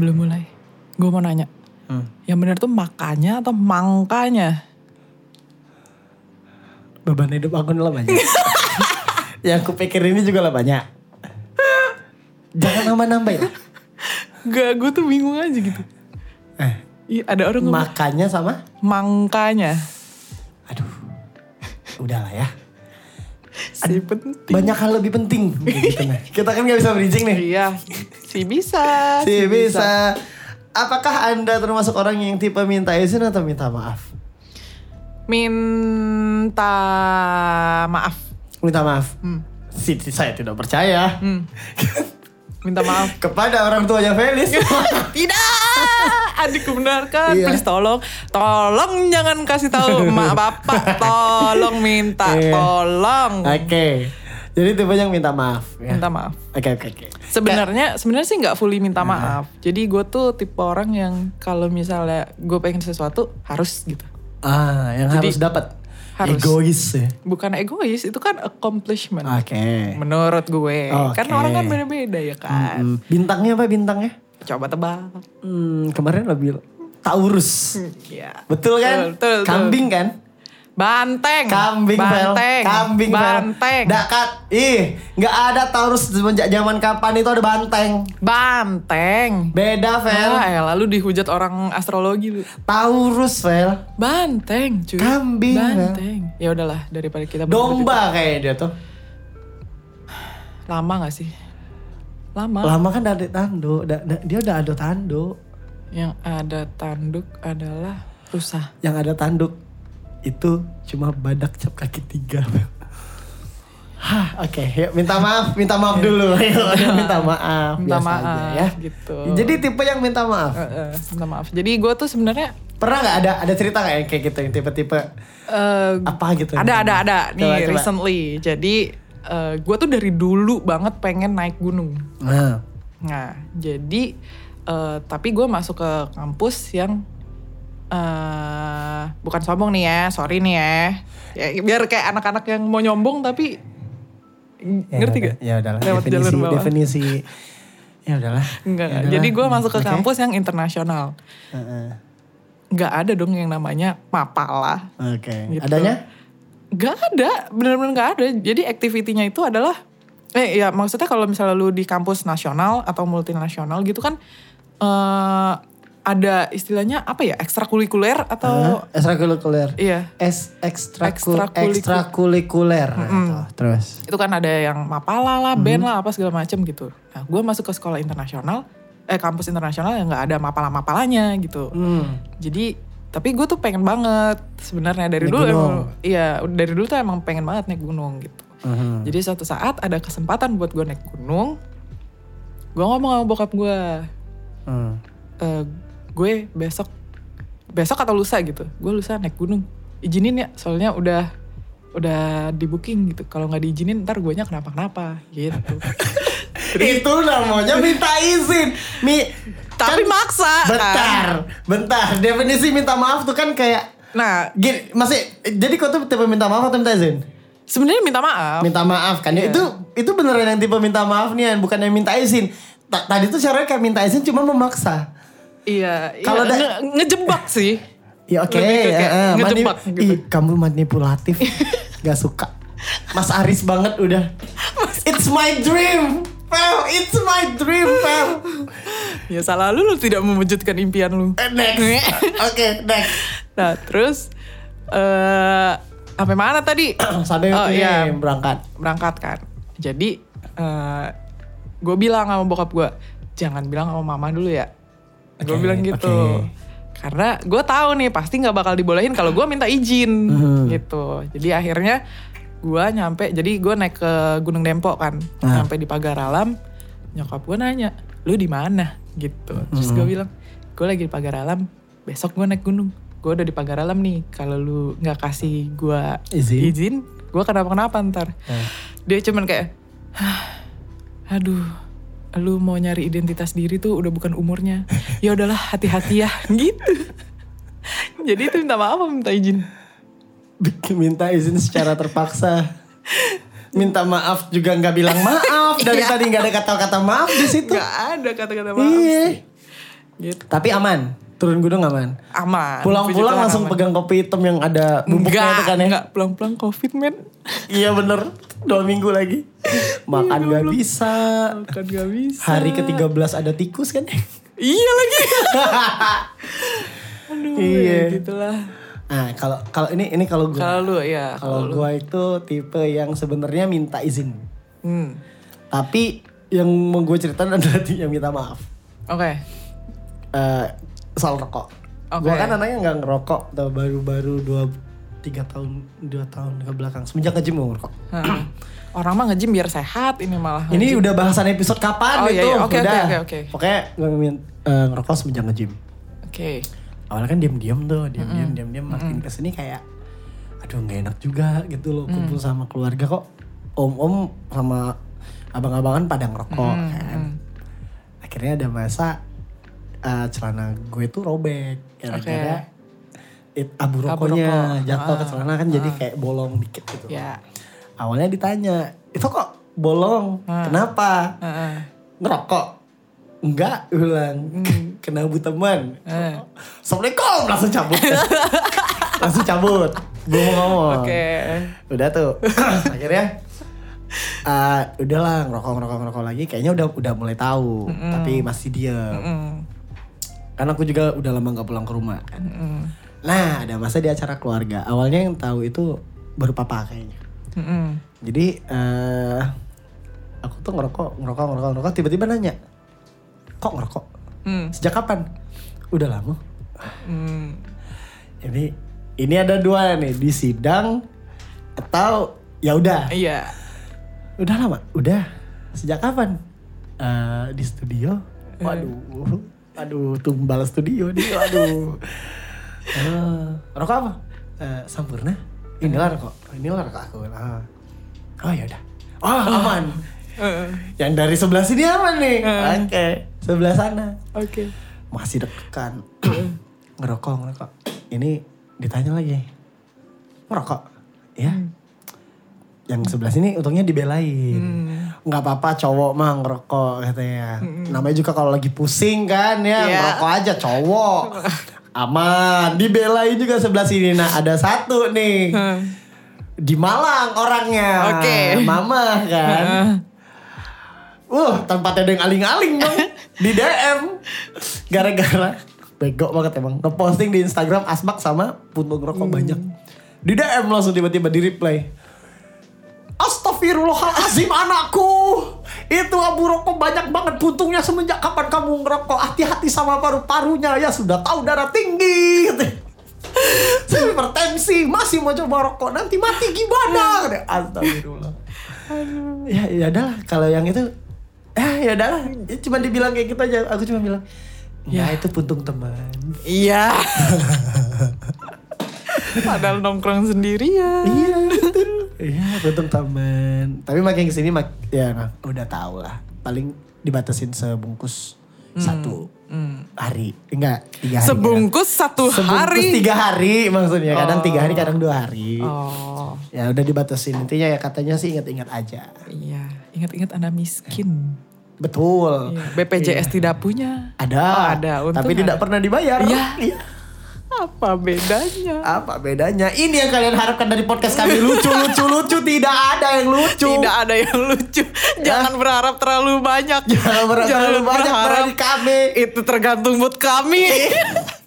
belum mulai. Gue mau nanya. Hmm. Yang benar tuh makanya atau mangkanya? Beban hidup aku lah banyak. Yang aku pikir ini juga lah banyak. Jangan nambah-nambah ya. Gak, gue tuh bingung aja gitu. Eh, Iya, ada orang ngomong makanya sama mangkanya. Aduh. Udahlah ya. Si penting. Banyak hal lebih penting. Begitu, nah. Kita kan gak bisa bridging nih. Iya, si bisa. Si bisa. Apakah Anda termasuk orang yang tipe minta izin atau minta maaf? Minta maaf. Minta maaf. Hmm. Si, saya tidak percaya. Hmm. Minta maaf. Kepada orang tuanya Felis. Tidak, adikku benarkan. Iya. Please tolong, tolong jangan kasih tahu emak bapak. Tolong minta, Iya. tolong. Oke. Jadi tipe yang minta maaf. ya. Minta maaf. Oke oke oke. Sebenarnya sebenarnya sih nggak fully minta maaf. Jadi gue tuh tipe orang yang kalau misalnya gue pengen sesuatu harus gitu. Ah, yang Jadi, harus dapat. harus. Egois ya. Bukan egois, itu kan accomplishment. Oke. Menurut gue. Oke. Kan orang kan beda-beda ya kan. Hmm, Bintangnya apa bintangnya? Coba tebak. Hmm, kemarin lebih Taurus. Iya. Betul kan? Betul, betul, Kambing kan? Banteng. Kambing. Banteng. Kambing, Vel. Banteng. Dakat. Ih, nggak ada Taurus semenjak zaman kapan itu ada banteng. Banteng. Beda, Vel. Ah, ya lalu dihujat orang astrologi lu. Taurus, Vel. Banteng, cuy. Kambing, Banteng. Ya udahlah daripada kita Domba kayak dia tuh. Lama gak sih? Lama. Lama kan ada tanduk. Da- da- Dia udah ada tanduk. Yang ada tanduk adalah rusa. Yang ada tanduk itu cuma badak cap kaki tiga. Hah, oke. Yuk minta maaf, minta maaf dulu. Yuk, minta maaf. Minta biasa maaf aja ya. gitu. Jadi tipe yang minta maaf. Eh, eh, minta maaf. Jadi gue tuh sebenarnya Pernah nggak ada ada cerita nggak yang kayak gitu yang tipe-tipe eh, apa gitu? ada ada ada nih Coba, coba. recently. Jadi gue tuh dari dulu banget pengen naik gunung. Nah, Nah, jadi eh, tapi gue masuk ke kampus yang eh bukan sombong nih ya, sorry nih ya. ya biar kayak anak-anak yang mau nyombong tapi ya ngerti gak? Ya udahlah. Lewat definisi jalur bawah. definisi. Ya udahlah. Enggak, Ya udahlah. jadi gue masuk ke Oke. kampus yang internasional. Heeh. Nggak ada dong yang namanya mapala. Oke. Gitu. Adanya? Gak ada, bener-bener gak ada. Jadi aktivitinya itu adalah, eh ya maksudnya kalau misalnya lu di kampus nasional atau multinasional gitu kan, eh ada istilahnya apa ya, ekstrakurikuler atau, Hah? Ekstrakurikuler. iya. Es ekstrakurikuler. Tuh, Terus. Itu kan ada yang mapala lah, band lah, apa segala macem gitu. Nah gue masuk ke sekolah internasional, eh kampus internasional yang gak ada mapala-mapalanya gitu. Hmm. Jadi tapi gue tuh pengen banget sebenarnya dari Naik dulu gunung. emang iya dari dulu tuh emang pengen banget naik gunung gitu. Mhm. Jadi suatu saat ada kesempatan buat gue naik gunung. Gue ngomong sama bokap gue, Hmm. "Eh, gue besok besok atau lusa gitu. Gue lusa naik gunung. Izinin ya, soalnya udah udah di booking gitu. Kalau nggak diizinin ntar gue nya kenapa-kenapa gitu. Itu namanya minta izin. Mi Tapi maksa. kan? Bentar, bentar. Definisi minta maaf tuh kan kayak Nah, gini, masih jadi kau tuh tipe minta maaf atau minta izin? sebenarnya minta maaf. Minta maaf kan. Iya. Itu itu beneran yang tipe minta maaf nih, bukan yang minta izin. Ta- Tadi tuh caranya kayak minta izin cuma memaksa. Iya, Kalau iya, nge- ngejebak sih. Ya oke, kayak ya, eh, ngejebak gitu. Ih, kamu manipulatif. Gak suka. Mas Aris banget udah. It's my dream. Pel, it's my dream, Pel. Ya salah lu, lu tidak mewujudkan impian lu. Eh, next. Oke, next. Nah terus eh sampai mana tadi? Sampai Oh, ini iya. berangkat. Berangkat kan. Jadi gue bilang sama bokap gue, jangan bilang sama mama dulu ya. Gue Oke, bilang gitu. oke. Karena gue tahu nih pasti nggak bakal dibolehin kalau gue minta izin Mhm. gitu. Jadi akhirnya gue nyampe, jadi gue naik ke Gunung Dempo kan, Ah. sampai di pagar alam. Nyokap gue nanya, lu di mana? Gitu. Terus Mhm. gue bilang, gue lagi di pagar alam. Besok gue naik gunung. Gue udah di pagar alam nih. Kalau lu nggak kasih gue Izin. izin, gue kenapa-kenapa ntar. Eh. Dia cuman kayak, "Hah, aduh, lu mau nyari identitas diri tuh udah bukan umurnya. Ya udahlah, hati-hati ya, gitu. Jadi itu minta maaf apa minta izin? minta izin secara terpaksa. Minta maaf juga nggak bilang maaf dari tadi nggak ada kata-kata maaf di situ. Gak ada kata-kata maaf Iya. Gitu. Tapi aman. Turun gunung aman. Aman. Pulang-pulang langsung aman. pegang kopi hitam yang ada bubuknya Enggak, itu kan ya. enggak pulang-pulang covid men. Iya bener. Dua minggu lagi. Makan Iya, gak belum. bisa. Kan gak bisa. Hari ke-13 ada tikus kan. Iya lagi. Aduh, Iya. ya gitulah. Nah kalau kalau ini ini kalau gue. Kalau lu ya, Kalau gue itu tipe yang sebenarnya minta izin. Hmm. Tapi yang mau gue ceritain adalah yang minta maaf. Oke. Eh, soal rokok. Oke. Gue kan anaknya nggak ngerokok baru-baru dua tiga tahun dua tahun ke belakang semenjak nge-gym gue ngerokok. Heeh. Orang mah nge-gym biar sehat ini malah. Ini udah bahasan episode kapan Oh, iya, itu? iya. Oke, udah. oke, oke, oke. Pokoknya gue ngerokok semenjak nge-gym. Oke. Awalnya kan diam-diam tuh, diam-diam, diam-diam. Makin ke sini kayak, aduh nggak enak juga gitu loh kumpul sama keluarga kok. Om-om sama abang-abangan pada ngerokok kan. Akhirnya ada masa eh, celana gue tuh robek gara-gara it- abu Abu rokoknya rokok. jatuh ke Ah, celana kan jadi kayak bolong dikit gitu. Ya. Awalnya ditanya, itu kok bolong? Kenapa? Heeh. Ngerokok? Enggak, ulang. Kena bu teman. Eh. Assalamualaikum, langsung cabut. langsung cabut. Gue mau ngomong. Oke. Udah tuh. Akhirnya eh udahlah ngerokok ngerokok ngerokok lagi kayaknya udah udah mulai tahu tapi masih diem Mm. Karena aku juga udah lama gak pulang ke rumah kan Mm. nah ada masa di acara keluarga awalnya yang tahu itu baru papa kayaknya Mm-mm. jadi eh aku tuh ngerokok, ngerokok, ngerokok, ngerokok, tiba-tiba nanya, kok ngerokok? Hmm. Sejak kapan? Udah lama. Hmm. Ini ini ada dua nih di sidang atau ya udah, Iya. udah lama, udah. Sejak kapan? Eh di studio. Waduh, aduh tumbal studio nih, waduh. Eh, rokok apa? Eh, Sampurna. Inilah rokok, inilah rokok aku. Ah. Oh ya udah. Oh aman. Heeh. Yang dari sebelah sini aman nih. Eh. Oke, sebelah sana. Oke. Masih deg-degan. ngerokok, ngerokok. Ini ditanya lagi. Ngerokok? Ya. Yang sebelah sini untungnya dibelain. Nggak apa-apa cowok mah ngerokok katanya. Namanya juga kalau lagi pusing kan ya, Iya. ngerokok aja cowok. Aman, dibelain juga sebelah sini. Nah, ada satu nih. Hmm. Di Malang orangnya. Oke. Mama kan. Wah, tanpa ada yang aling-aling dong. di DM. Gara-gara bego banget emang. Ngeposting di Instagram asbak sama puntung rokok banyak. Di DM langsung tiba-tiba di reply. Astagfirullahalazim anakku. Itu abu rokok banyak banget puntungnya semenjak kapan kamu ngerokok. Hati-hati sama paru-parunya ya sudah tahu darah tinggi. Saya hipertensi masih mau coba rokok nanti mati gimana? Astagfirullah. Ya ya adalah kalau yang itu eh ya adalah cuma dibilang kayak gitu aja. Aku cuma bilang ya itu puntung teman. Iya. Padahal nongkrong sendirian. Iya. Iya puntung teman. Tapi makin ke sini mak ya nah, udah tahu lah. Paling dibatasin sebungkus satu hari. Enggak tiga hari. Sebungkus satu Sebungkus hari. tiga hari maksudnya. Kadang tiga hari kadang dua hari. Oh. Ya udah dibatasin. Intinya ya katanya sih ingat-ingat aja. Iya. Ingat-ingat Anda miskin. Betul. Iya. BPJS tidak punya. Ada. Oh, ada. Untung Tapi tidak ada. pernah dibayar. Iya. Apa bedanya? Apa bedanya? Ini yang kalian harapkan dari podcast kami lucu, lucu, lucu. Tidak ada yang lucu. Tidak ada yang lucu. Jangan berharap terlalu banyak. Jangan berharap terlalu banyak berharap dari kami. Itu tergantung mood kami.